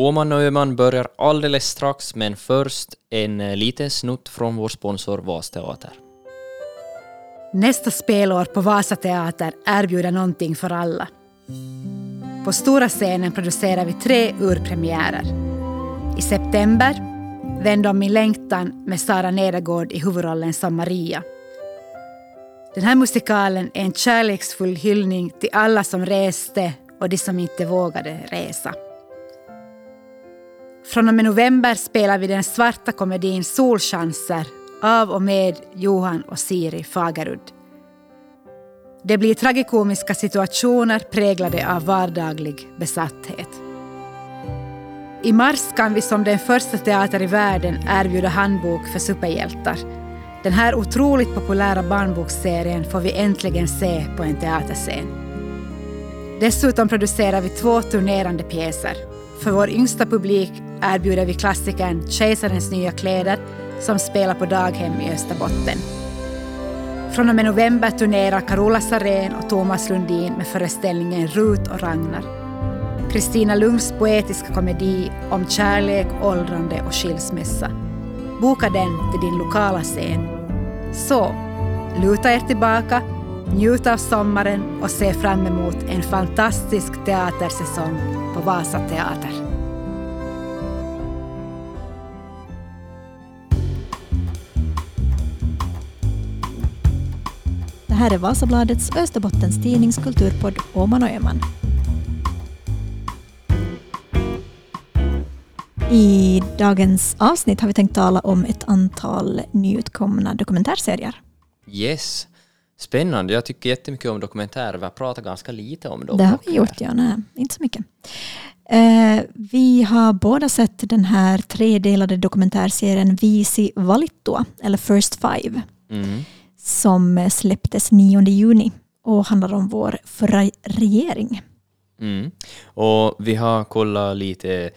Åman och Öman börjar alldeles strax men först en eh, liten snutt från vår sponsor Vasteater. Nästa spelår på Vasateater erbjuder någonting för alla. På stora scenen producerar vi tre urpremiärer. I september Vänd om min längtan med Sara Nedergård i huvudrollen som Maria. Den här musikalen är en kärleksfull hyllning till alla som reste och de som inte vågade resa. Från och med november spelar vi den svarta komedin Solchanser av och med Johan och Siri Fagerud. Det blir tragikomiska situationer präglade av vardaglig besatthet. I mars kan vi som den första teater i världen erbjuda handbok för superhjältar. Den här otroligt populära barnboksserien får vi äntligen se på en teaterscen. Dessutom producerar vi två turnerande pjäser. För vår yngsta publik erbjuder vi klassikern Kejsarens nya kläder som spelar på daghem i Österbotten. Från och med november turnerar Carola Sarén och Thomas Lundin med föreställningen Rut och Ragnar. Kristina Lungs poetiska komedi om kärlek, åldrande och skilsmässa. Boka den till din lokala scen. Så, luta er tillbaka, njut av sommaren och se fram emot en fantastisk teatersäsong på Vasa Teater. Det här är Vasabladets Österbottens tidnings kulturpodd Åman och Öman. I dagens avsnitt har vi tänkt tala om ett antal nyutkomna dokumentärserier. Yes. Spännande. Jag tycker jättemycket om dokumentärer. Vi har pratat ganska lite om dem. Det har vi gjort, ja. Nej, inte så mycket. Eh, vi har båda sett den här tredelade dokumentärserien Visi Valittua, eller First Five, Mm. som släpptes 9 juni och handlar om vår förra regering. Mm. Och vi har kollat lite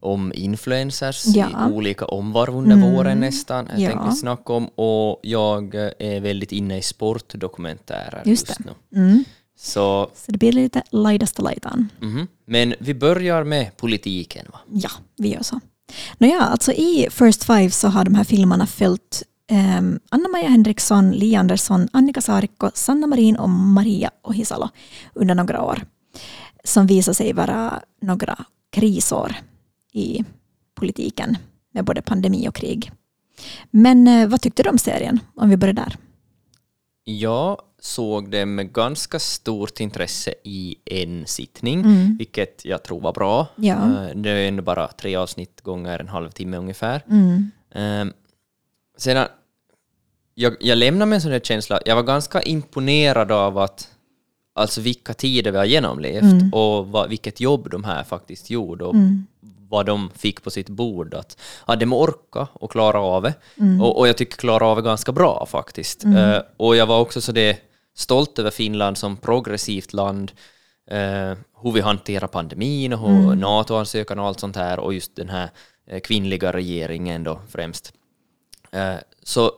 om influencers Ja. i olika omvarv under Mm. våren nästan. Jag Ja. tänkte snacka om och jag är väldigt inne i sportdokumentärer Just just, nu. Mm. Så, Så det blir lite lajdaste lajdan. mhm. Men vi börjar med politiken va? Ja, vi gör så. Nåja, alltså i First Five så har de här filmerna följt um, Anna-Maja Henriksson, Li Andersson, Annika Saarikko, Sanna Marin och Maria Ohisalo under några år. Som visar sig vara några krisår i politiken med både pandemi och krig. Men eh, vad tyckte du om serien? Om vi börjar där. Jag såg det med ganska stort intresse i en sittning, Mm. vilket jag tror var bra. Ja. Eh, Det är ändå bara tre avsnitt gånger en halvtimme ungefär. Mm. Um, sedan, jag, jag lämnar med en sån här känsla, jag var ganska imponerad av att alltså vilka tider vi har genomlevt Mm. och vad, vilket jobb de här faktiskt gjorde och Mm. Vad de fick på sitt bord. Att, ja, de orka och klara av det. Mm. Och, och jag tycker klara av det ganska bra faktiskt. Eh, och jag var också så det stolt över Finland som progressivt land. eh, hur vi hanterar pandemin och hur NATO-ansökan och allt sånt här och just den här eh, kvinnliga regeringen då främst. Eh, så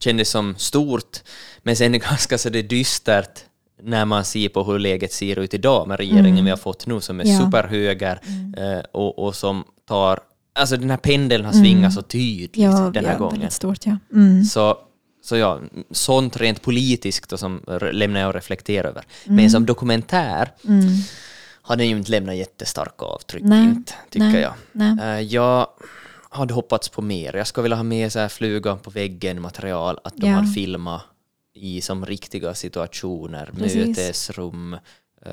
kändes som stort, men sen ganska så det dystert när man ser på hur läget ser ut idag med regeringen vi har fått nu som är Ja. superhöger eh, och, och som tar... Alltså den här pendeln har svingat så tydligt Ja, den här ja, gången. stort. Ja. Mm. Så, så ja, sånt rent politiskt då som lämnar jag att reflektera över. Mm. Men som dokumentär har den ju inte lämnat jättestarka avtryck, Nej, inte, tycker nej, jag. nej. Eh, jag hade hoppats på mer. Jag skulle vilja ha med så här flugan på väggen material, att de Ja. har filmat i som riktiga situationer, Precis. mötesrum, eh,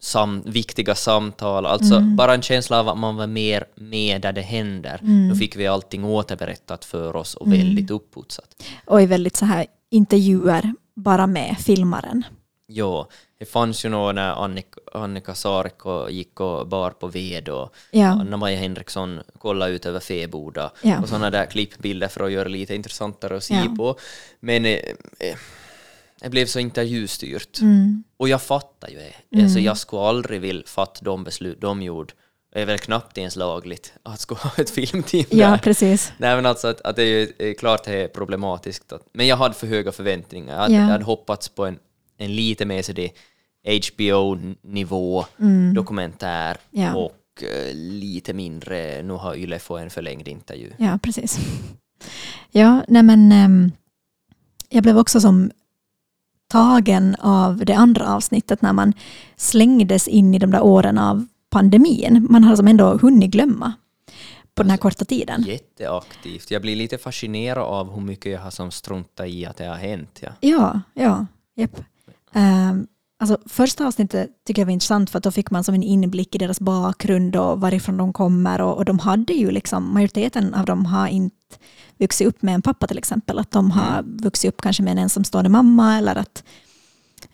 sam, viktiga samtal, alltså Mm. bara en känsla av att man var mer med där det händer. Mm. Nu fick vi allting återberättat för oss och väldigt upputsat. Och i väldigt så här intervjuer bara med filmaren. Jo, det fanns ju nog när Annika, Annika Saarikko gick och bar på ved och Ja. Anna-Maja Henriksson kollade ut över Feboda Ja. och sådana där klippbilder för att göra det lite intressantare att se Ja. på. Men eh, eh, det blev så intervjustyrt. Mm. Och jag fattar ju det. Alltså, jag skulle aldrig vilja fatta de beslut de gjorde. Det är väl knappt ens lagligt att ha ett filmteam Ja, där. precis. Nej men alltså att, att det är är klart det är problematiskt. Att, men jag hade för höga förväntningar. Jag, hade- Ja. jag hade hoppats på en, en lite mer så det HBO-nivå dokumentär Mm. Ja. och eh, lite mindre, nu har Yle fått en förlängd intervju. Ja, precis. Ja, nej men ehm, jag blev också som tagen av det andra avsnittet när man slängdes in i de där åren av pandemin. Man har som ändå hunnit glömma på den här korta tiden. Jätteaktivt. Jag blir lite fascinerad av hur mycket jag har som struntat i att det har hänt. Ja. Ja, ja, japp. Um, alltså, första avsnittet tycker jag var intressant för att då fick man som en inblick i deras bakgrund och varifrån de kommer och, och de hade ju liksom, majoriteten av dem har inte vuxit upp med en pappa till exempel, att de har vuxit upp kanske med en ensamstående mamma eller att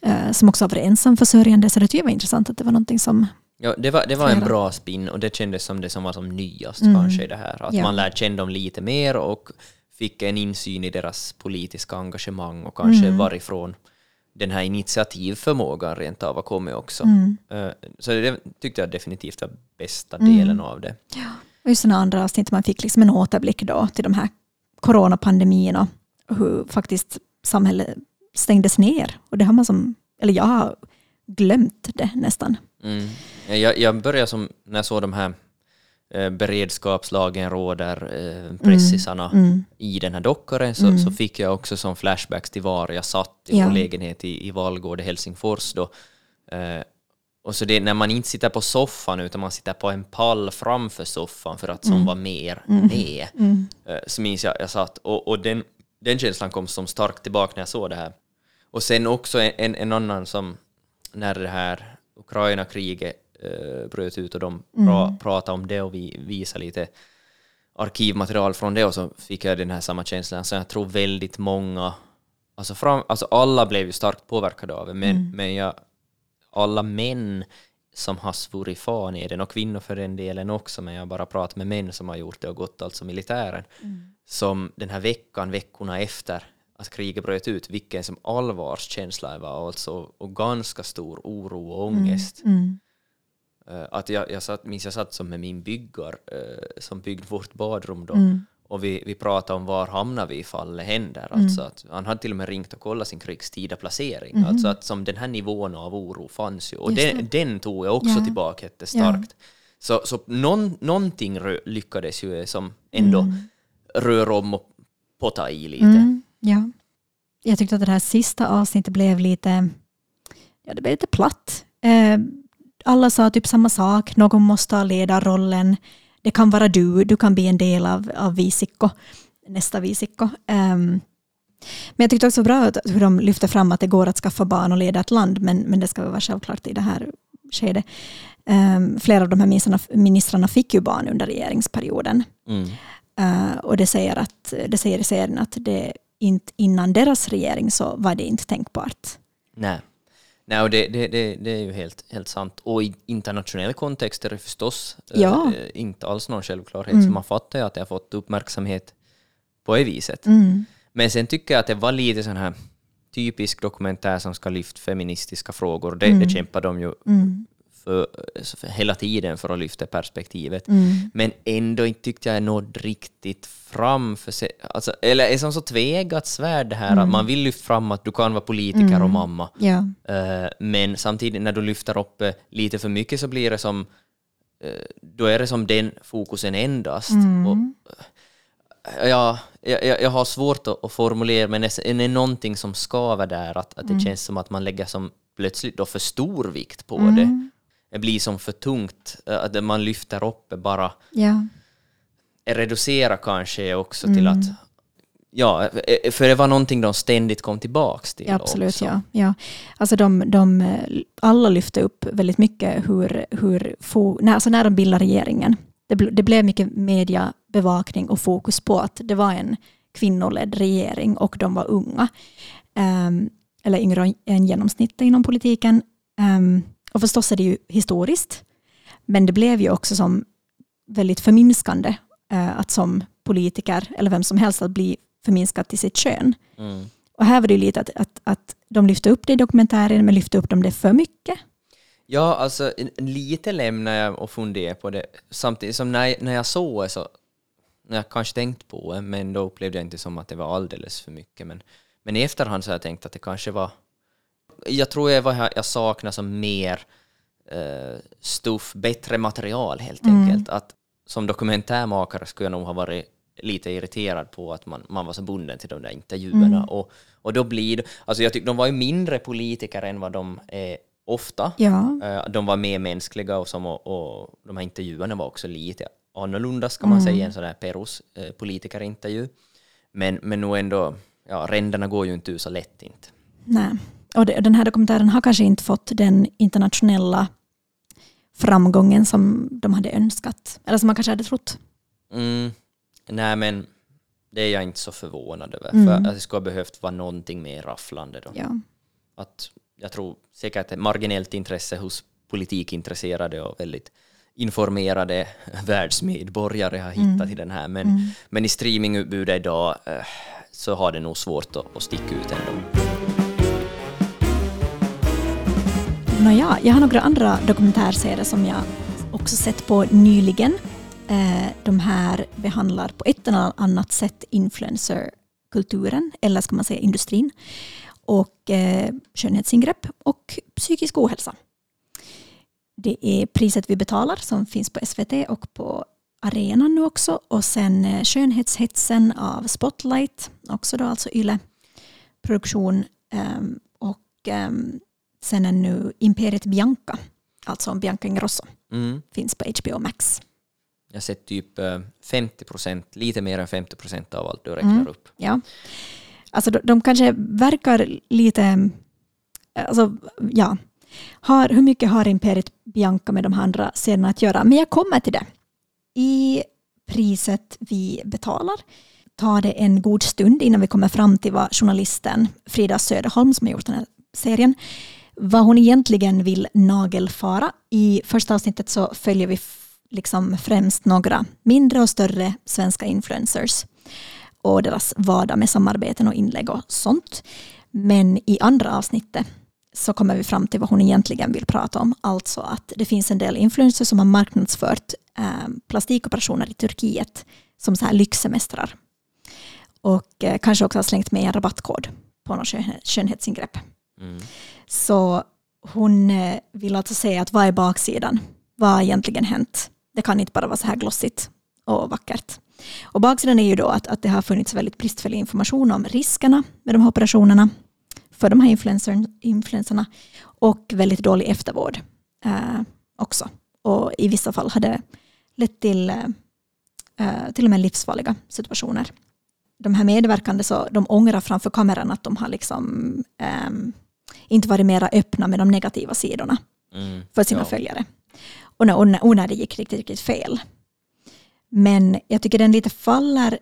uh, som också har varit ensamförsörjande, så det tycker jag var intressant att det var någonting som Ja, det var, det var en bra spin och det kändes som det som var som nyast Mm. kanske i det här. Att Ja. man lärde känna dem lite mer och fick en insyn i deras politiska engagemang och kanske Mm. varifrån den här initiativförmågan rent av har kommit också. Mm. Eh, Så det tyckte jag definitivt var bästa Mm. delen av det. Och just sådana andra avsnitt, man fick liksom en återblick då till de här coronapandemin och hur faktiskt samhället stängdes ner. Och det har man som, eller jag har glömt det nästan. Mm. Jag, jag började som, när jag såg de här eh, beredskapslagen råder, eh, pressisarna Mm. i den här dockaren så, så fick jag också som flashbacks till var jag satt i Ja. vår lägenhet i, i Vallgård i Helsingfors då. Eh, och så det när man inte sitter på soffan utan man sitter på en pall framför soffan för att som var mer med. Mm. Eh, så minns jag, jag satt och, och den, den känslan kom som starkt tillbaka när jag såg det här. Och sen också en, en, en annan som när det här Ukraina-kriget eh, bröt ut och de pra, pratade om det och vi visade lite arkivmaterial från det och så fick jag den här samma känslan. Så jag tror väldigt många, alltså, fram, alltså alla blev ju starkt påverkade av det, men, men jag, alla män som har svurit fan i den och kvinnor för den delen också, men jag har bara pratat med män som har gjort det och gått alltså militären, som den här veckan, veckorna efter att kriget bröt ut, vilken som allvarskänsla det var alltså, och ganska stor oro och ångest. Mm. Eh, att jag, jag satt, minns jag satt som med min byggar eh, som byggde vårt badrum då Mm. och vi, vi pratade om var hamnar vi ifall det händer. Alltså att han hade till och med ringt och kollat sin krigstida placering. Alltså att som den här nivån av oro fanns ju. Och den, den tog jag också Ja. tillbaka jättestarkt. Så, så någon, någonting lyckades ju som ändå röra om och potta i lite. Mm. Ja. Jag tyckte att det här sista avsnittet blev lite, ja det blev lite platt. Eh, alla sa typ samma sak, någon måste ha ledarrollen. Det kan vara du, du kan bli en del av, av Visikko, nästa Visikko. Ehm, men jag tyckte också bra att- hur de lyfter fram att det går att skaffa barn och leda ett land, men, men det ska vara självklart i det här skedet. Ehm, flera av de här ministrarna, ministrarna fick ju barn under regeringsperioden. Mm. Eh, och det säger, att, det säger i serien att det inte, innan deras regering så var det inte tänkbart. Nej. Nej, och det, det, det, det är ju helt, helt sant. Och i internationell kontext är det förstås eh, Ja. eh, inte alls någon självklarhet. Så man fattar ju att det har fått uppmärksamhet på det viset. Mm. Men sen tycker jag att det var lite sån här typisk dokumentär som ska lyfta feministiska frågor. Det, det kämpar de ju Mm. för hela tiden för att lyfta perspektivet. Mm. Men ändå inte tyckte jag nådde riktigt fram. För sig, alltså, eller är som så tvegat svärd det här Mm. att man vill lyfta fram att du kan vara politiker och mamma. Ja. Eh, men samtidigt när du lyfter upp eh, lite för mycket så blir det som eh, då är det som den fokusen endast. Mm. Och, ja, jag, jag- har svårt att, att formulera men det är någonting som skaver där att, att det Mm. känns som att man lägger som plötsligt då för stor vikt på Mm. det. Det blir som för tungt, eh, att man lyfter upp det bara Ja. reducera kanske också Mm. till att Ja, eh, för det var någonting de ständigt kom tillbaks till Ja, absolut. också. Ja. Ja. Alltså de, de, eh, alla lyfte upp väldigt mycket hur, hur fo, när, alltså när de bildade regeringen. Det, det blev mycket mediebevakning och fokus på att det var en kvinnoledd regering och de var unga. Ehm, eller yngre än genomsnittet inom politiken. Ehm, och förstås är det ju historiskt. Men det blev ju också som väldigt förminskande eh, att som politiker, eller vem som helst, att bli förminskad till sitt kön. Mm. Och här var det ju lite att, att, att de lyfte upp det i dokumentären, men lyfte upp de det för mycket. Ja, alltså lite lämnar jag och funderar på det. Samtidigt som när, när jag såg det så, när jag kanske tänkt på det, men då upplevde jag inte som att det var alldeles för mycket. Men, men i efterhand så har jag tänkt att det kanske var, jag tror jag, var, jag saknar som mer eh, stuff, bättre material helt Mm. enkelt. Att som dokumentärmakare skulle jag nog ha varit lite irriterad på att man, man var så bunden till de där intervjuerna. Mm. Och, och då blir det, alltså jag tycker de var ju mindre politiker än vad de är ofta. Ja, Eh, De var mer mänskliga och, som, och, och de här intervjuerna var också lite annorlunda ska man Mm. säga, en sån där Perus eh, politikerintervju. Men, men nog ändå, ja, ränderna går ju inte ut så lätt inte. nej. Och det, den här dokumentären har kanske inte fått den internationella framgången som de hade önskat. Eller som man kanske hade trott. Mm, nej men det är jag inte så förvånad över, Mm. för att det skulle ha behövt vara någonting mer rafflande då. Ja. Att jag tror säkert ett marginellt intresse hos politikintresserade och väldigt informerade världsmedborgare har hittat Mm. i den här. Men, men i streamingutbudet idag eh, så har det nog svårt att, att sticka ut ändå. Nåja, jag har några andra dokumentärserier som jag också sett på nyligen. Eh, de här behandlar på ett eller annat sätt influencerkulturen, eller ska man säga industrin, och eh, skönhetsingrepp och psykisk ohälsa. Det är Priset vi betalar som finns på SVT och på arenan nu också och sen eh, Skönhetshetsen av Spotlight, också då alltså Yle produktion ehm, och ehm, sen är nu Imperiet Bianca, alltså om Bianca Ingrosso, Mm. finns på HBO Max. Jag har sett typ eh, 50 procent, lite mer än 50 procent av allt du räknar Mm. upp. Ja. Alltså de, de kanske verkar lite, alltså ja, har, hur mycket har Imperiet Bianca med de andra serierna att göra? Men jag kommer till det. I priset vi betalar tar det en god stund innan vi kommer fram till vad journalisten Frida Söderholm som har gjort den här serien, vad hon egentligen vill nagelfara. I första avsnittet så följer vi liksom främst några mindre och större svenska influencers och deras vardag med samarbeten och inlägg och sånt. Men i andra avsnittet så kommer vi fram till vad hon egentligen vill prata om. Alltså att det finns en del influencers som har marknadsfört eh, plastikoperationer i Turkiet som så här lyxsemestrar. Och eh, kanske också har slängt med en rabattkod på något skönhetsingrepp. Mm. Så hon eh, vill alltså säga att vad är baksidan? Vad har egentligen hänt? Det kan inte bara vara så här glossigt och vackert. Och baksidan är ju då att, att det har funnits väldigt bristfällig information om riskerna med de här operationerna för de här influenserna influencerna och väldigt dålig eftervård eh, också. Och i vissa fall har det lett till eh, eh, till och med livsfarliga situationer. De här medverkande så de ångrar framför kameran att de har liksom eh, inte varit mera öppna med de negativa sidorna Mm. för sina Ja. följare. Och när, och, när, och när det gick riktigt, riktigt fel. Men jag tycker den lite faller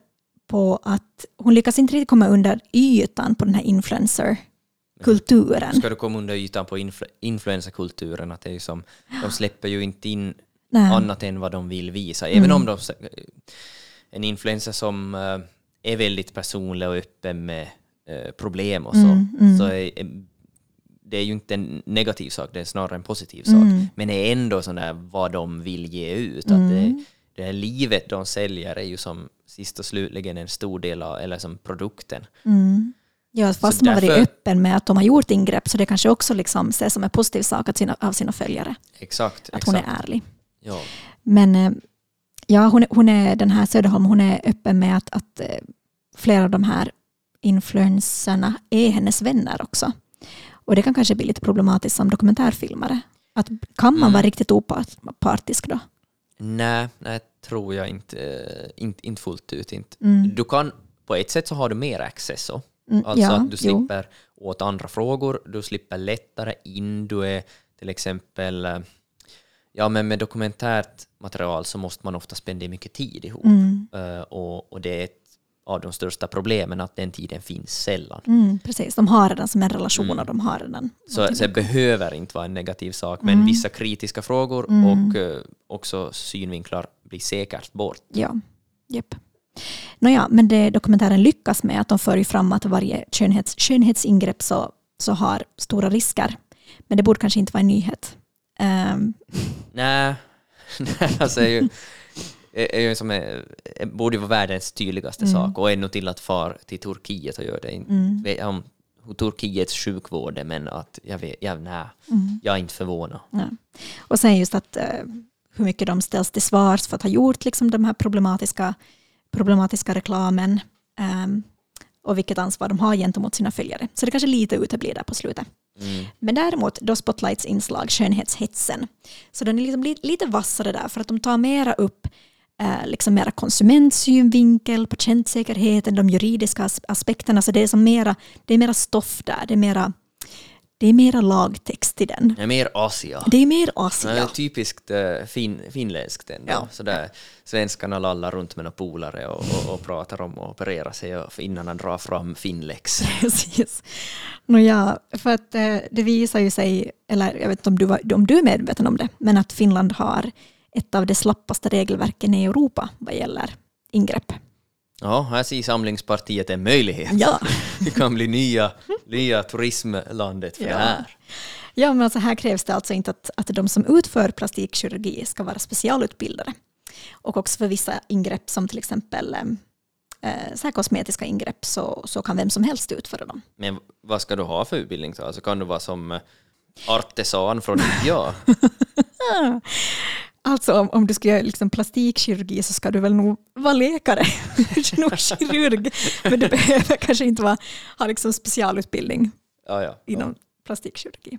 på att hon lyckas inte riktigt komma under ytan på den här influencer-kulturen. Ska du komma under ytan på influ- influencerkulturen, att det är som, de släpper ju inte in Nej. annat än vad de vill visa. Även Mm. om de, en influencer som eh, är väldigt personlig och öppen med eh, problem och så, Mm, mm. så är, är- det är ju inte en negativ sak, det är snarare en positiv sak. Mm. Men det är ändå sån där vad de vill ge ut. Att Mm. det, det här livet de säljer är ju som sist och slutligen en stor del av, eller som produkten. Mm. Ja, fast Så de har varit därför- öppen med att de har gjort ingrepp så det kanske också liksom ses som en positiv sak att sina, av sina följare. Exakt. Att hon exakt. är ärlig. Ja. Men eh, ja, hon, hon är, den här Söderholm, hon är öppen med att, att eh, flera av de här influencerna är hennes vänner också. Och det kan kanske bli lite problematiskt som dokumentärfilmare. Att, kan man Mm. vara riktigt opartisk då? Nej, nej, tror jag inte, eh, inte, inte fullt ut. Inte. Mm. Du kan, på ett sätt så har du mer access så. Mm, Alltså ja, att du jo. slipper åt andra frågor, du slipper lättare in, du är till exempel, eh, ja men med dokumentärt material så måste man ofta spendera mycket tid ihop. Mm. Eh, och, och det är av de största problemen att den tiden finns sällan. Mm, precis, de har redan som en relation Mm. och de har redan Så, så det behöver inte vara en negativ sak, men Mm. vissa kritiska frågor Mm. och eh, också synvinklar blir säkert bort. Ja, japp. Nåja, men det dokumentären lyckas med att de för ju fram att varje skönhets, skönhetsingrepp så, så har stora risker. Men det borde kanske inte vara en nyhet. Ehm, Nej, alltså ju, är som är, borde vara världens tydligaste Mm. sak och ännu till att far till Turkiet och göra det. mm, Vet- Om hur Turkiets sjukvård är, men att jag vet, jag, nej, jag är inte förvånad. Ja. Och sen just att eh, hur mycket de ställs till svars för att ha gjort liksom, de här problematiska, problematiska reklamen ehm, och vilket ansvar de har gentemot sina följare. Så det kanske lite uteblir där på slutet. Mm. Men däremot då Spotlights inslag Skönhetshetsen, så den är liksom li- lite vassare där för att de tar mera upp eh, liksom mera konsumentsynvinkel, patientsäkerheten, de juridiska as- aspekterna. Så det är, som mera, det är mera stoff där, det är mera, det är mera lagtext i den. Jag är mer Asia. Det är mer Det är Asia. typiskt uh, fin, finländskt ändå. Ja. Sådär, svenskarna lallar runt med några polare och, och, och pratar om att operera sig och innan han drar fram Finlex. Precis. Nåja, för att eh, det visar ju sig, eller jag vet inte om du, var, om du är medveten om det, men att Finland har ett av de slappaste regelverken i Europa vad gäller ingrepp. Ja, här ser Samlingspartiet en möjlighet. Ja, Det kan bli nya, nya turismlandet för Ja. det här. ja men alltså här krävs det alltså inte att, att de som utför plastikkirurgi ska vara specialutbildade. Och också för vissa ingrepp som till exempel eh, så här kosmetiska ingrepp så, så kan vem som helst utföra dem. Men vad ska du ha för utbildning? då? Alltså kan du vara som eh, artesan från ja. Alltså om, om du ska göra liksom plastikkirurgi så ska du väl nog vara läkare, nog kirurg. Men du behöver kanske inte vara, ha liksom specialutbildning Ja, ja. inom plastikkirurgi.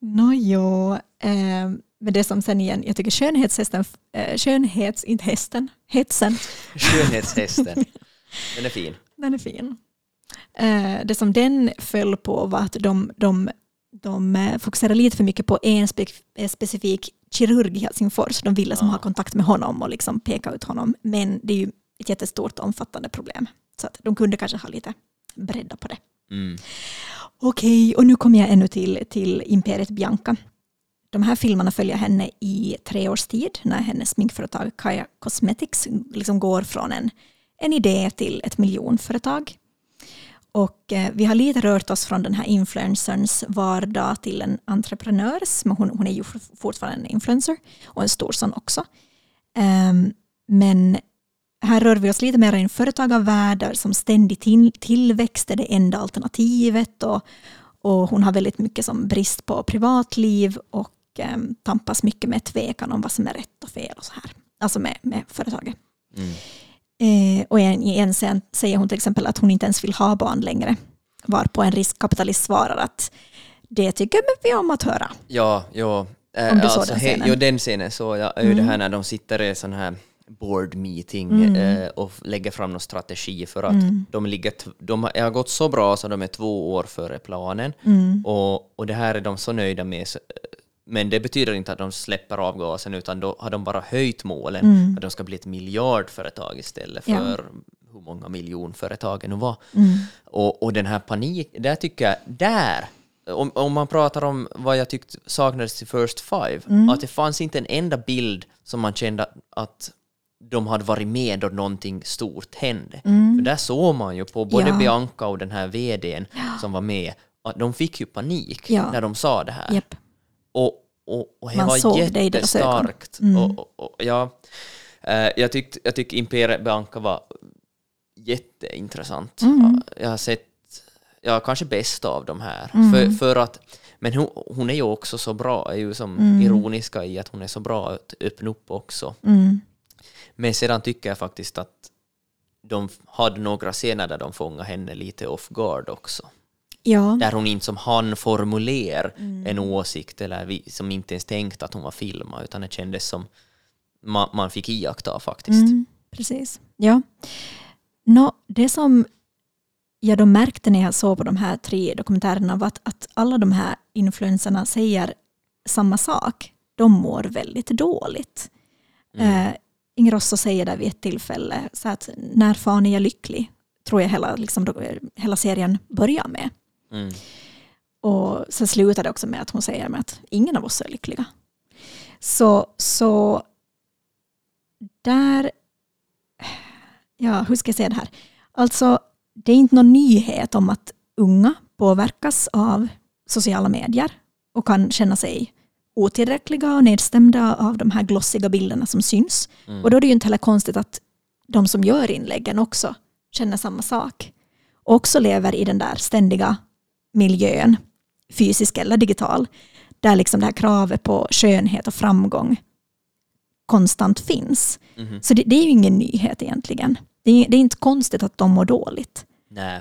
Nåjo, eh, men det som sen igen, jag tycker skönhetshästen, eh, skönhets, inte hästen, hetsen, Skönhetshästen. Den är fin. den är fin. Eh, det som den föll på var att de, de, de eh, fokuserade lite för mycket på en spe, eh, specifik kirurg i Helsingfors. De ville som Ja. ha kontakt med honom och liksom peka ut honom. Men det är ju ett jättestort omfattande problem. Så att de kunde kanske ha lite bredda på det. Mm. Okej, och nu kommer jag ännu till, till Imperiet Bianca. De här filmerna följer henne i tre års tid när hennes sminkföretag Kaja Cosmetics liksom går från en, en idé till ett miljonföretag. Och eh, vi har lite rört oss från den här influencerns vardag till en entreprenörs, men hon, hon är ju fortfarande en influencer och en stor sån också. Um, men här rör vi oss lite mer i en företagarvärld där som ständig till, tillväxt är det enda alternativet och, och hon har väldigt mycket som brist på privatliv och um, tampas mycket med tvekan om vad som är rätt och fel och så här. Alltså med, med företaget. Mm. Eh, och i en, scen säger hon till exempel att hon inte ens vill ha barn längre. Varpå en riskkapitalist svarar att det tycker vi om att höra. Ja, ja. Äh, Om du såg den scenen. Jo, den scenen så jag. är ju det här när de sitter i sån här board meeting eh, och lägger fram någon strategi för att de ligger, de har, har gått så bra så de är två år före planen och, och det här är de så nöjda med så, men det betyder inte att de släpper avgasen utan då har de bara höjt målen att de ska bli ett miljardföretag istället Ja. för hur många miljonföretagen nu var. Och, och den här panik, där tycker jag, där om, om man pratar om vad jag tyckte saknades i First Five, att det fanns inte en enda bild som man kände att de hade varit med då någonting stort hände. För där såg man ju på både Ja. Bianca och den här vdn som var med, att de fick ju panik Ja. när de sa det här. Japp. Och, och, och det Man var såg det. Mm. jättestarkt. Och, och, ja, eh, jag tyckte jag tyck Imperiet Bianca var jätteintressant. Mm. Jag har sett, ja kanske bäst av de här. Mm. För, för att, men hon, hon är ju också så bra, är ju som Mm. ironiska i att hon är så bra att öppna upp också. Mm. Men sedan tycker jag faktiskt att de hade några scener där de fångade henne lite off guard också. Ja. Där hon inte som han formulerar Mm. en åsikt eller vi, som inte ens tänkte att hon var filmad utan det kändes som man, man fick iaktta faktiskt. Mm, precis. Ja. Nå, det som jag då märkte när jag såg på de här tre dokumentärerna var att, att alla de här influenserna säger samma sak. De mår väldigt dåligt. Mm. Eh, Inger Rosso säger där vid ett tillfälle så att när fan är jag lycklig? Tror jag hela, liksom, då- hela serien börjar med. Mm. Och sen slutar det också med att hon säger med att ingen av oss är lyckliga. Så, så där, ja hur ska jag säga det här? Alltså det är inte någon nyhet om att unga påverkas av sociala medier och kan känna sig otillräckliga och nedstämda av de här glossiga bilderna som syns. Mm. Och då är det ju inte heller konstigt att de som gör inläggen också känner samma sak. också lever i den där ständiga miljön, fysisk eller digital, där liksom det här kravet på skönhet och framgång konstant finns. Mhm. Så det, det är ju ingen nyhet egentligen. Det är, det är inte konstigt att de mår dåligt. Nej.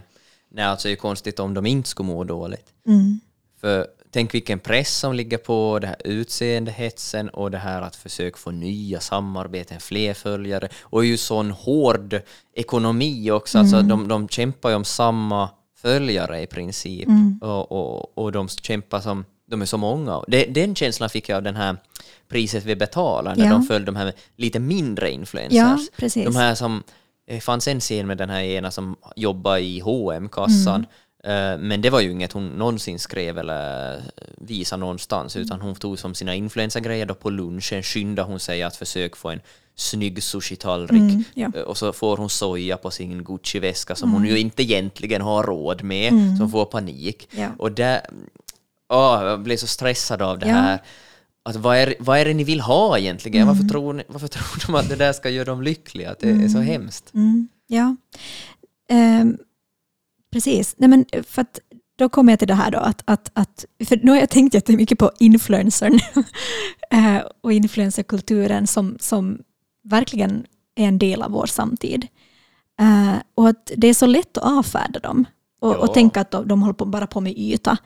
Nej, alltså det är konstigt om de inte skulle må dåligt. Mm. För tänk vilken press som ligger på det här utseendehetsen och det här att försöka få nya samarbeten, fler följare och ju sån hård ekonomi också. Alltså de, de kämpar ju om samma följare i princip och, och, och de kämpar som, de är så många. Den känslan fick jag av den här priset vi betalar när Ja. de följde de här lite mindre influencers. Ja. De här som, det fanns en scen med den här ena som jobbar i hm kassan Mm. Eh, men det var ju inget hon någonsin skrev eller visade någonstans utan hon tog som sina influencergrejer då på lunchen skyndade hon sig att försöka få en snygg sushi-tallrik Mm, ja. Eh, och så får hon soja på sin Gucci-väska som hon ju inte egentligen har råd med Mm. som får panik. Ja. Och där, åh, jag blev så stressad av det Ja. här. Att vad, är, vad är det ni vill ha egentligen? Mm. Varför, tror ni, varför tror de att det där ska göra dem lyckliga? Att det är så hemskt. Mm, ja, Ehm, precis. Nej, men för att då kommer jag till det här då, att, att, att för nu har jag tänkt jättemycket på influencern eh, och influencerkulturen som, som verkligen är en del av vår samtid. Eh, och att det är så lätt att avfärda dem och, Ja. och tänka att de, de håller på, bara på med yta.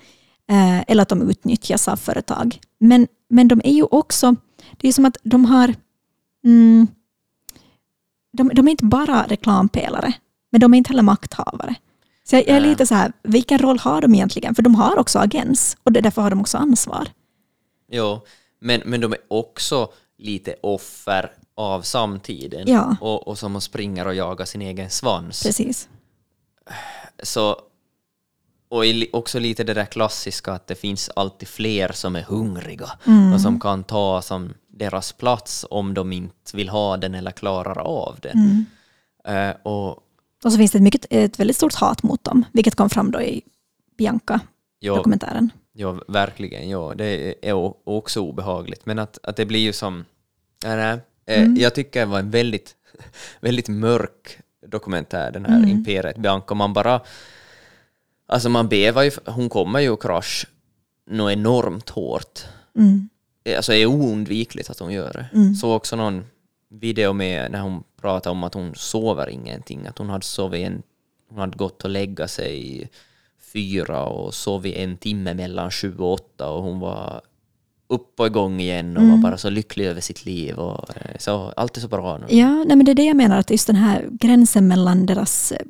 Eh, eller att de utnyttjas av företag. Men, men de är ju också, det är som att de har, mm, de, de är inte bara reklampelare, men de är inte heller makthavare. Så jag, är lite så här, vilken roll har de egentligen? För de har också agens och därför har de också ansvar. Jo, men, men de är också lite offer av samtiden Ja. och, och som springer och jagar sin egen svans. Precis. Så, och också lite det där klassiska att det finns alltid fler som är hungriga Mm. och som kan ta som deras plats om de inte vill ha den eller klarar av den. Mm. Eh, och Och så finns det ett, mycket, ett väldigt stort hat mot dem, vilket kom fram då i Bianca-dokumentären. ja, verkligen, ja, det är också obehagligt. Men att, att det blir ju som... Nej, eh, Mm. Jag tycker det var en väldigt, väldigt mörk dokumentär, den här Mm. Imperiet Bianca. Man bara... Alltså man bevar ju, hon kommer ju att krasch något enormt hårt. Mm. Alltså det är oundvikligt att hon gör det. Mm. Så också någon video med när hon pratade om att hon sover ingenting, att hon hade sovit en, hon hade gått och lägga sig fyra och sovit en timme mellan sju och åtta och hon var upp och igång igen och Mm. var bara så lycklig över sitt liv och eh, så, allt är så bra nu. Ja, nej, men det är det jag menar, att just den här gränsen mellan deras eh,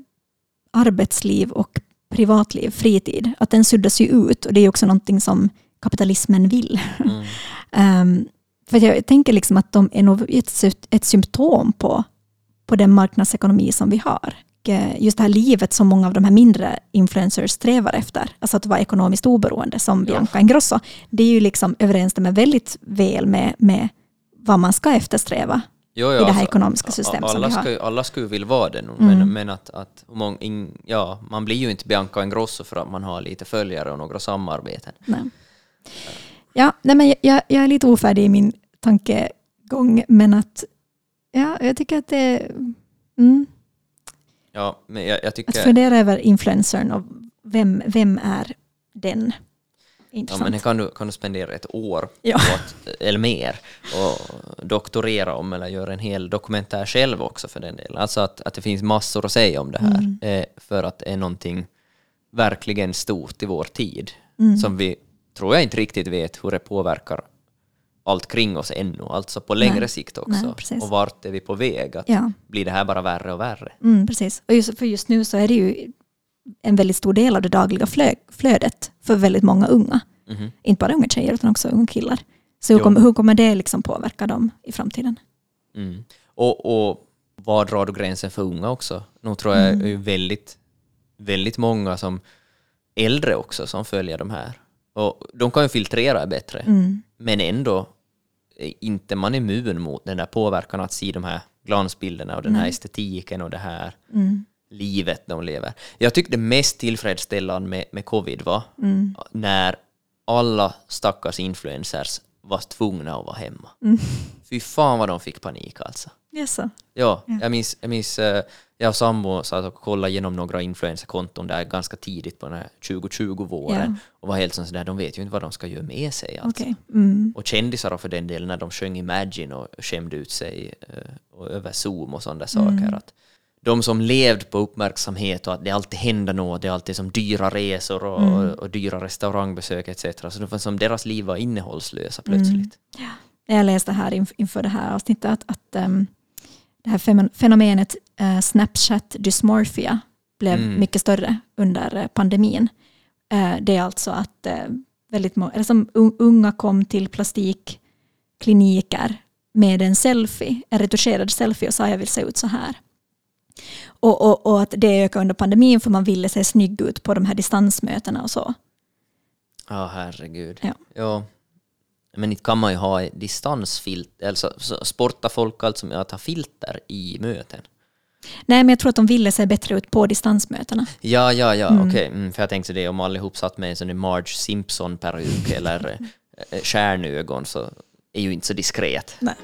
arbetsliv och privatliv, fritid, att den suddas ju ut och det är också någonting som kapitalismen vill. Mm. Ehm, för jag tänker liksom att de är nog ett, ett symptom på, på den marknadsekonomi som vi har. Eh, Just det här livet som många av de här mindre influencers strävar efter, alltså att vara ekonomiskt oberoende som Ja. Bianca Ingrosso, det är ju liksom överensstämmer väldigt väl med, med vad man ska eftersträva Jo, i det här ekonomiska systemet som alla vi har. Ska, ju- alla skulle vilja vara det, nu, Mm. men, men att, att många, ja, man blir ju inte Bianca Ingrosso för att man har lite följare och några samarbeten. Nej. Ja, nej men jag- jag, är lite ofärdig i min tankegång, men att ja, jag tycker att det mm, Ja, men jag, jag att tycker... fundera över influencern och vem, vem är den? Ja, Intressant. men det kan du, kan du spendera ett år Ja. att, eller mer och doktorera om eller göra en hel dokumentär själv också för den delen. Alltså att, att det finns massor att säga om det här Mm. eh, för att det är någonting verkligen stort i vår tid Mm. som vi, tror jag inte riktigt vet hur det påverkar allt kring oss ännu, alltså på längre Nej. sikt Nej, också. precis. och vart är vi på väg? Att Ja, Blir det här bara värre och värre? mm, precis. Och just, för just nu så är det ju en väldigt stor del av det dagliga flö, flödet för väldigt många unga. Mhm. Inte bara unga tjejer utan också unga killar. Så hur kommer, hur kommer det liksom påverka dem i framtiden? Mm. Och, och var drar du gränsen för unga också? Nu tror jag det är väldigt, väldigt många som äldre också som följer de här. Och de kan ju filtrera bättre, Mm. men ändå är inte man immun mot den där påverkan att se de här glansbilderna och den här estetiken och det här Mm. livet de lever. Jag tyckte det mest tillfredsställande med, med covid var Mm. när alla stackars influencers var tvungna att vara hemma. Mm. Fy fan vad de fick panik alltså. Yes. Ja, Ja. jag minns, jag minns eh, jag och sambo satt och kollade igenom några influencerkonton där ganska tidigt på den här 2020-våren Ja. och var helt sådär, de vet ju inte vad de ska göra med sig. Alltså. Okej. Mm. Och kändisar för den delen när de sjöng Imagine och skämde ut sig eh, och över Zoom och sådana Mm. saker. Att de som levde på uppmärksamhet och att det alltid händer något, det är alltid som dyra resor och, Mm. och, dyra restaurangbesök etc. Så det som deras liv var innehållslösa plötsligt. Jag läste här inf- inför det här avsnittet att, att ehm, det här fenomenet Snapchat dysmorphia blev Mm. mycket större under eh, pandemin. Eh, det är alltså att eh, väldigt må- eller som un- unga kom till plastikkliniker med en selfie, en retuscherad selfie och sa jag vill se ut så här. Och, och, och att det ökade under pandemin för man ville se snygg ut på de här distansmötena och så. Ja, herregud. Ja. Ja. Men inte kan man ju ha distansfilter, alltså så sporta folk alltså med att ha filter i möten. Nej, men jag tror att de ville se bättre ut på distansmötena. Ja, ja, ja, okej. Mm, för jag tänkte det, om allihop satt med en sån Marge Simpson-peruk eller eh, stjärnögon så är ju inte så diskret. Nej.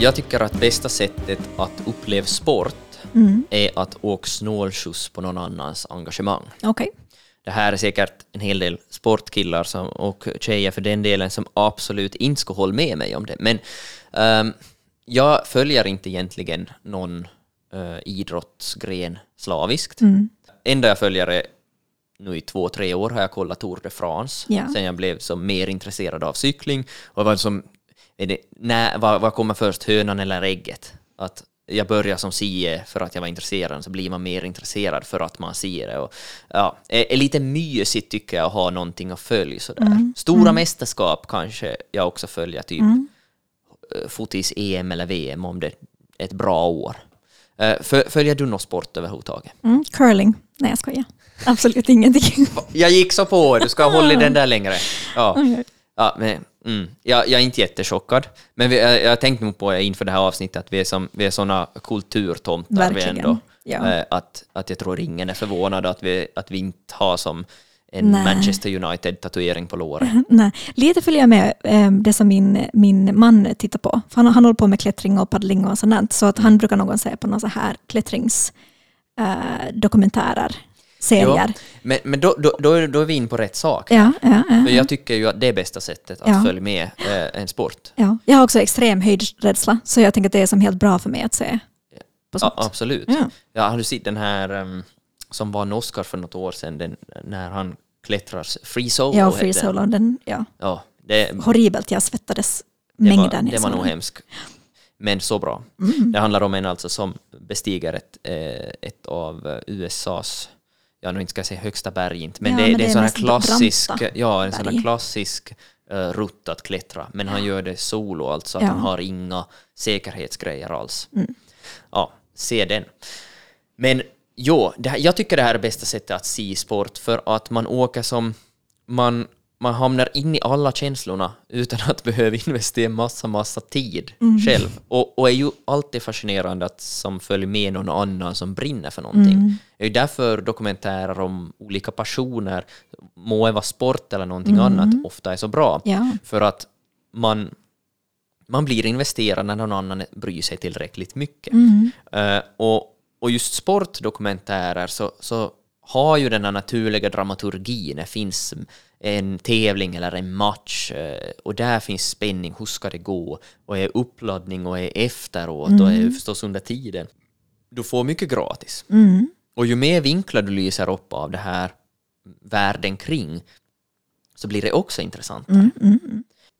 Jag tycker att bästa sättet att uppleva sport Mm. är att åka snålskjuts på någon annans engagemang. Okej. Det här är säkert en hel del sportkillar som, och tjejer för den delen som absolut inte skulle hålla med mig om det. Men ehm, jag följer inte egentligen någon uh, idrottsgren slaviskt. Mm. Enda jag följer är nu i två, tre år har jag kollat Tour de France. Ja. Sen jag blev som mer intresserad av cykling. Och vad, som, är det, när, vad, vad kommer först, hönan eller ägget? Att jag började som sie för att jag var intresserad, så blir man mer intresserad för att man ser det. Och, ja, är, är lite mysigt tycker jag att ha någonting att följa sådär. Mm. Stora mästerskap kanske jag också följer, typ eh, fotis-EM eller VM om det är ett bra år. Eh, fö- Följer du någon sport överhuvudtaget? Mm. Curling. Nej, jag skojar. Absolut ingenting. Jag gick så på, du ska hålla den där längre. Ja, ja men, mm, jag, jag är inte jättechockad. Men vi, jag, jag tänkte nog på inför det här avsnittet att vi är, som, vi är såna kulturtomtar vi Verkligen, ändå. ja. Eh, Att, att jag tror ingen är förvånad att vi, att vi inte har som en Nej. Manchester United-tatuering på låret. Nej, lite följer jag med eh, det som min, min man tittar på. För han, han håller på med klättring och paddling och sånt. Så att han brukar någon se på någon så här klättringsdokumentärer, eh, serier. Ja, men men då, då, då, är, då är vi in på rätt sak. Ja, ja, ja, För jag tycker ju att det är bästa sättet att Ja. följa med eh, en sport. ja. Jag har också extrem höjdrädsla, så jag tänker att det är som helt bra för mig att se på Ja, sånt. absolut. Ja. Ja, har du sett den här um, som var en Oscar för något år sedan, den, när han klättrar free solo? Ja, Free. Solo, den, ja. Ja, det, horribelt, jag svettades det, var, det var nog hemskt. Men så bra. Mm. Det handlar om en alltså som bestiger ett, eh, ett av eh, USAs, jag nu inte ska säga högsta berg inte, men Ja, det, men det är en sån här klassisk, ja, en sån här klassisk uh, rutt att klättra. Men han gör det solo, alltså att Ja. han har inga säkerhetsgrejer alls. Mm. Ja, se den. Men jo, det jag tycker det här är bästa sättet att se sport för att man åker som... Man, man hamnar in i alla känslorna utan att behöva investera massa, massa tid Mm. själv. Och, och är ju alltid fascinerande att som följer med någon annan som brinner för någonting. Mm. Det är ju därför dokumentärer om olika passioner, må det vara sport eller någonting Mm. annat, ofta är så bra. Ja. För att man, man blir investerad när någon annan bryr sig tillräckligt mycket. Mm. Eh, och, och just sportdokumentärer så, så har ju den här naturliga dramaturgin. Det finns en tävling eller en match eh, och där finns spänning. Hur ska det gå? Och är uppladdning och är efteråt och är förstås under tiden. Du får mycket gratis. Mm. Och ju mer vinklar du lyser upp av det här världen kring så blir det också intressant. Mm.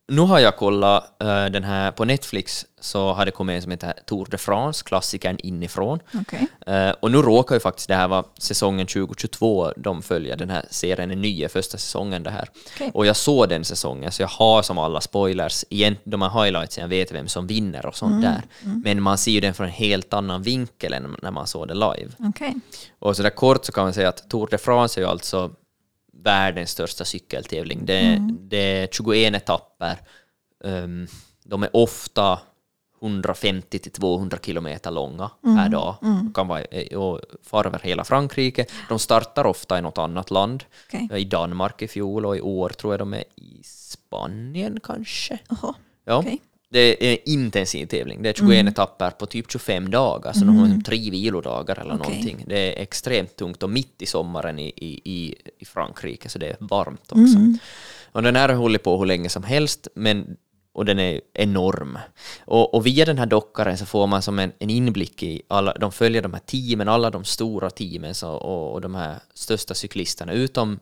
Mm. Mm. Nu har jag kollat eh, den här på Netflix så har det kommit en som heter Tour de France, klassikern inifrån. Okej. Eh, och nu råkar ju faktiskt det här vara säsongen 2022 de följer. Den här serien är ny, är första säsongen det här. Okej. Och jag såg den säsongen så jag har som alla spoilers, igen, de här highlightsen, jag vet vem som vinner och sånt där. Men man ser ju den från en helt annan vinkel än när man såg det live. Okej. Och så där kort så kan man säga att Tour de France är ju alltså världens största cykeltävling. Det, det är 21 etapper. Um, de är ofta 150 till 200 kilometer långa per dag. De kan vara eh, och fara över hela Frankrike. De startar ofta i något annat land. Okej. I Danmark i fjol och i år tror jag de är i Spanien kanske. Jaha. Ja. Det är en intensiv tävling. Det är 21 etapper på typ 25 dagar, så de har liksom tre vilodagar eller Okej. någonting. Det är extremt tungt och mitt i sommaren i, i, i, Frankrike, så det är varmt också. Och den här har hållit på hur länge som helst, men, och den är enorm. Och, och via den här dockaren så får man som en, en inblick i alla, de följer de här teamen, alla de stora teamen så, och, och de här största cyklisterna, utom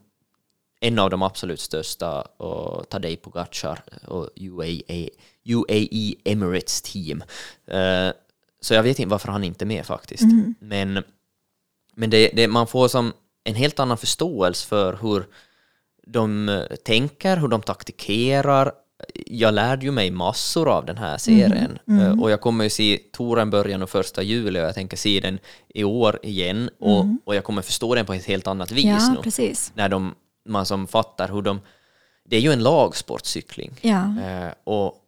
en av de absolut största, och Tadej Pogacar och UAE, UAE Emirates team. Eh, så jag vet inte varför han inte är med faktiskt. Men, men det, det, man får som en helt annan förståelse för hur de tänker, hur de taktikerar. Jag lärde ju mig massor av den här serien Eh, och jag kommer ju se touren början och första juli och jag tänker se den i år igen och, och jag kommer förstå den på ett helt annat vis Ja, nu precis. när de, man som fattar hur de... Det är ju en lagsportcykling. Ja. Eh, och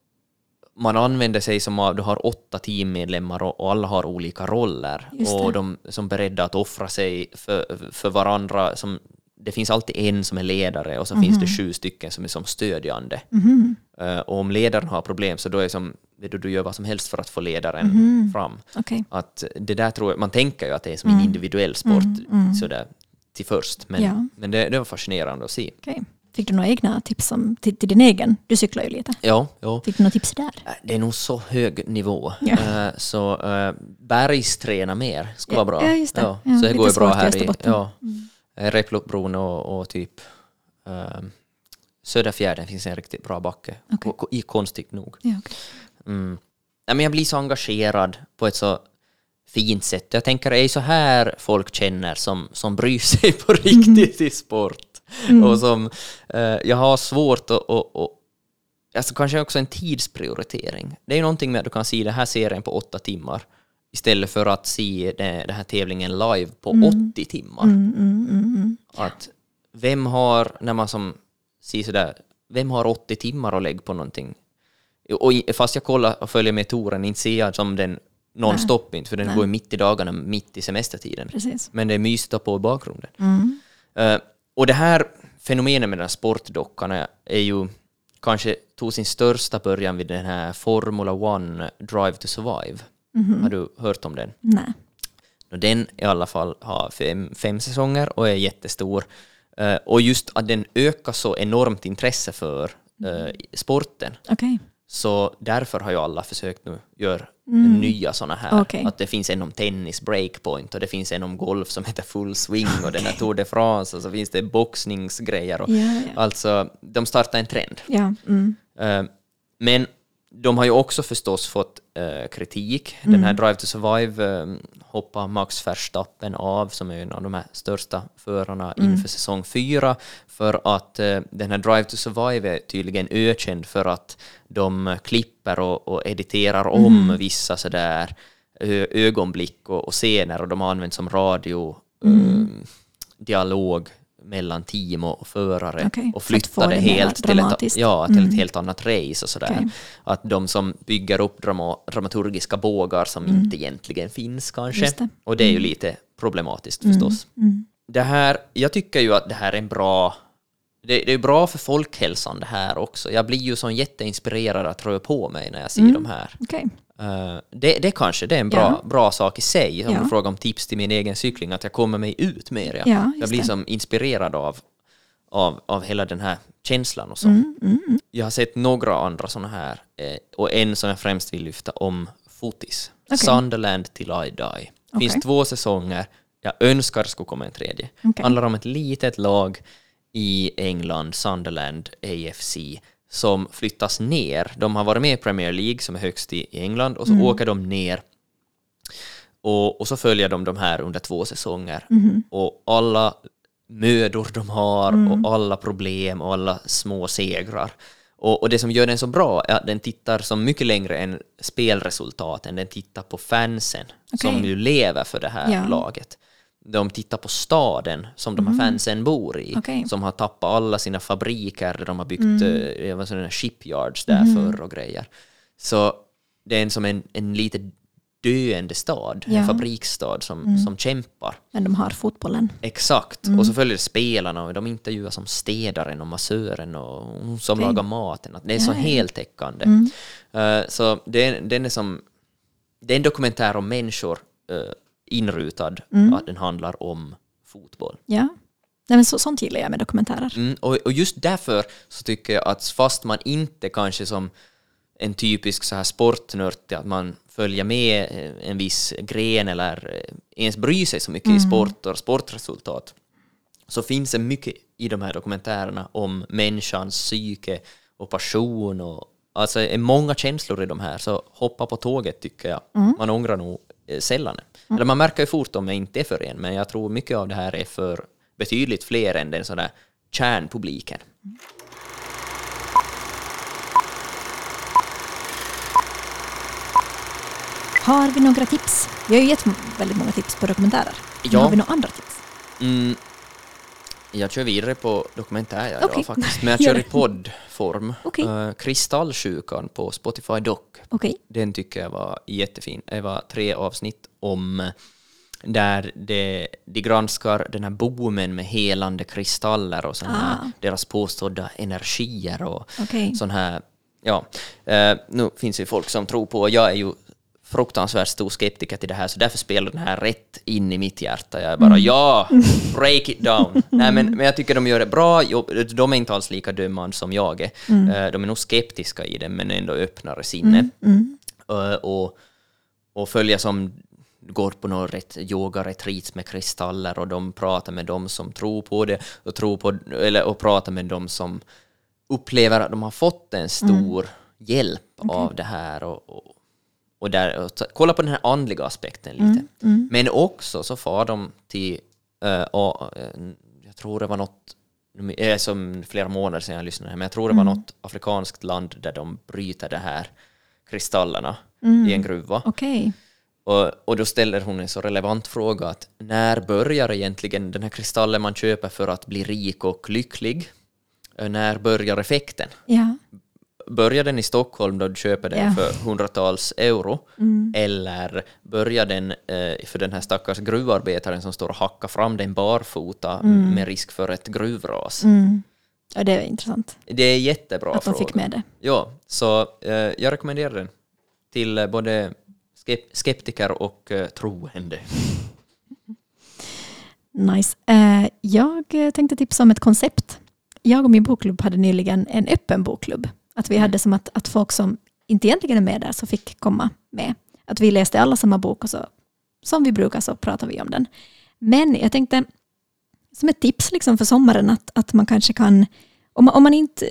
man använder sig som av, du har åtta teammedlemmar och, alla har olika roller. Och de som är beredda att offra sig för, för varandra. Som, det finns alltid en som är ledare och så finns det sju stycken som är som stödjande. Eh, och om ledaren har problem så då är det som, du, du gör vad som helst för att få ledaren fram. Okej. Att det där tror jag, man tänker ju att det är som en individuell sport sådär till först. Men, Ja. men det, det var fascinerande att se. Okej. Fick du några egna tips om, till, till din egen? Du cyklar ju lite. Ja, ja. Fick du några tips där? Äh, Det är nog så hög nivå. Ja. Eh, Så uh, bergsträna mer ska Ja, vara bra. ja, just det. Ja, så det går ju bra här i ja, mm. Reploppbron och, och typ uh, Söderfjärden finns en riktigt bra backe. I konstigt nog. Ja, okej. Mm. Men jag blir så engagerad på ett så fint sätt. Jag tänker, det är så här folk känner som, som bryr sig på riktigt i sport. Och som, eh, jag har svårt att, att, att alltså kanske också en tidsprioritering. Det är ju någonting med att du kan se den här serien på åtta timmar istället för att se den, här tävlingen live på 80 timmar. Mm, mm, mm, mm. Att vem har, när man som ser sådär, vem har 80 timmar att lägga på någonting? Och fast jag kollar och följer med touren, inte ser jag som den nonstop inte, för den går ju mitt i dagarna, mitt i semestertiden. Precis. Men det är mysigt att ha på i bakgrunden. Mm. Eh, och det här fenomenet med de här sportdockarna är ju kanske tog sin största början vid den här Formula One Drive to Survive. Har du hört om den? Nej. Den i alla fall har fem, fem säsonger och är jättestor. Eh, och just att den ökar så enormt intresse för eh, sporten. Okej. Så därför har ju alla försökt nu göra nya sådana här. Mm. Okej. Att det finns en om tennis, breakpoint, och det finns en om golf som heter full swing, och den här Tour de France, och så finns det boxningsgrejer. Och, Ja, ja. Alltså, de startar en trend. Ja. Mm. Eh, Men de har ju också förstås fått eh, kritik. Den här Drive to Survive eh, hoppar Max Verstappen av, som är en av de här största förarna inför säsong fyra, för att eh, den här Drive to Survive är tydligen ökänd för att de klipper och, och editerar om vissa sådär ögonblick och, och scener och de har använt som radio eh, dialog mellan team och förare Okej, och för att få flytta det det mer helt till ett, ja, till ett helt annat race och sådär. Okej. Att de som bygger upp drama, dramaturgiska bågar som inte egentligen finns kanske. Det. Och det är ju lite problematiskt förstås. Det här, jag tycker ju att det här är en bra det, det är bra för folkhälsan det här också. Jag blir ju så jätteinspirerad att röra på mig när jag ser de här. Okej. Eh, det, det kanske det är en bra, Ja. bra sak i sig, om Ja. du frågar om tips till min egen cykling, att jag kommer mig ut mer. Ja. Ja, jag blir det. som inspirerad av, av, av hela den här känslan och så. Mm, mm, mm. Jag har sett några andra sådana här, eh, och en som jag främst vill lyfta om fotis. Okej. Sunderland till I die. Det finns Okej. två säsonger, jag önskar det skulle komma en tredje. Okej. handlar om ett litet lag i England, Sunderland AFC, som flyttas ner. De har varit med i Premier League som är högst i England och så Mm. åker de ner och, och så följer de de här under två säsonger. Mhm. Och alla mödor de har Mm. och alla problem och alla små segrar. Och, och det som gör den så bra är att den tittar så mycket längre än spelresultaten. Den tittar på fansen som Okej. ju lever för det här Ja. laget. De tittar på staden som de här fansen bor i, Mm. Okej. som har tappat alla sina fabriker där de har byggt mm. vad sådana shipyards där Mm. förr och grejer. Så det är en som en, en lite döende stad, Ja. en fabriksstad som, som kämpar. Men de har fotbollen. Exakt, och så följer det spelarna och de intervjuas som städaren och massören och som Okej. lagar maten. Det är så Ja, ja. heltäckande. Mm. Eh, så det, den är som... Det är en dokumentär om människor uh, inrutad, Mm. att den handlar om fotboll. Ja. Nej, men så, sånt gillar jag med dokumentärer. Mm, och, och just därför så tycker jag att fast man inte kanske som en typisk så här sportnörd, att man följer med eh, en viss gren eller eh, ens bryr sig så mycket i sport och sportresultat, så finns det mycket i de här dokumentärerna om människans psyke och passion och alltså är många känslor i de här, så hoppa på tåget tycker jag. Man ångrar nog sällan det. Eller man märker ju fort om det inte är för en, men jag tror mycket av det här är för betydligt fler än den sådär kärnpubliken. Har vi några tips? Vi har ju gett väldigt många tips på dokumentärer. Men Ja. Har vi några andra tips? Mm, jag kör vidare på dokumentär Okej. idag faktiskt, men jag kör i poddform. Okej. Eh, Kristallsjukan på Spotify Doc. Okej. Den tycker jag var jättefin. Det var tre avsnitt om eh, där det, de granskar den här boomen med helande kristaller och såna här, Ah. deras påstådda energier och Okej. sån här, ja. Eh, nu finns det ju folk som tror på, jag är ju fruktansvärt stor skeptiker till det här, så därför spelar den här rätt in i mitt hjärta. Jag är bara ja, break it down. Nej, men, men jag tycker de gör det bra. De är inte alls lika dömande som jag är. Eh, De är nog skeptiska i det, men ändå öppnare sinne. Eh, Och, och följer som går på några ret- yoga-retreats med kristaller och de pratar med dem som tror på det och, tror på, eller, och pratar med dem som upplever att de har fått en stor hjälp av det här och, och, och, där, och ta, kolla på den här andliga aspekten lite. Men också så far de till, och, eh, jag tror det var något, eh, som flera månader sedan jag lyssnade, men jag tror det var något afrikanskt land där de bryter det här kristallerna i en gruva. Okej. Och, och då ställer hon en så relevant fråga att när börjar egentligen den här kristallen man köper för att bli rik och lycklig? När börjar effekten? Ja. Börjar den i Stockholm då du köper den Ja. för hundratals euro? Eller börjar den eh, för den här stackars gruvarbetaren som står och hackar fram den barfota med risk för ett gruvras? Mm. ja, det är intressant Det är jättebra att de fråga. fick med det. Ja, så eh, jag rekommenderar den till eh, både skep- skeptiker och eh, troende. Nice. Eh, jag tänkte tipsa om ett koncept. Jag och min bokklubb hade nyligen en öppen bokklubb. Att vi hade som att, att folk som inte egentligen är med där så fick komma med. Att vi läste alla samma bok och så, som vi brukar så pratar vi om den. Men jag tänkte som ett tips liksom för sommaren att, att man kanske kan, om man, om man inte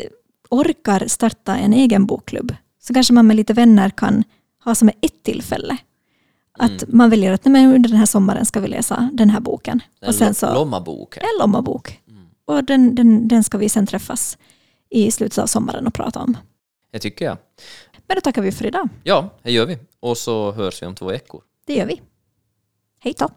orkar starta en egen bokklubb så kanske man med lite vänner kan ha som ett tillfälle. Att man väljer att nej, men under den här sommaren ska vi läsa den här boken. Den och sen lo- så, Lommaboken. en Lommabok. Och den, den, den ska vi sen träffas i slutet av sommaren och prata om. Det tycker jag. Men då tackar vi för idag. Ja, det gör vi. Och så hörs vi om två veckor. Det gör vi. Hej då.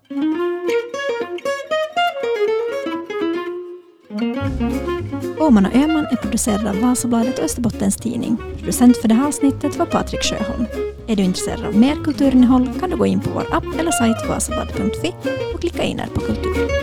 Åman och Öman är producerad av Vasabladet och Österbottens Tidning. Producent för det här avsnittet var Patrik Sjöholm. Är du intresserad av mer kulturinnehåll kan du gå in på vår app eller sajt vasabladet.fi och klicka in här på kultur.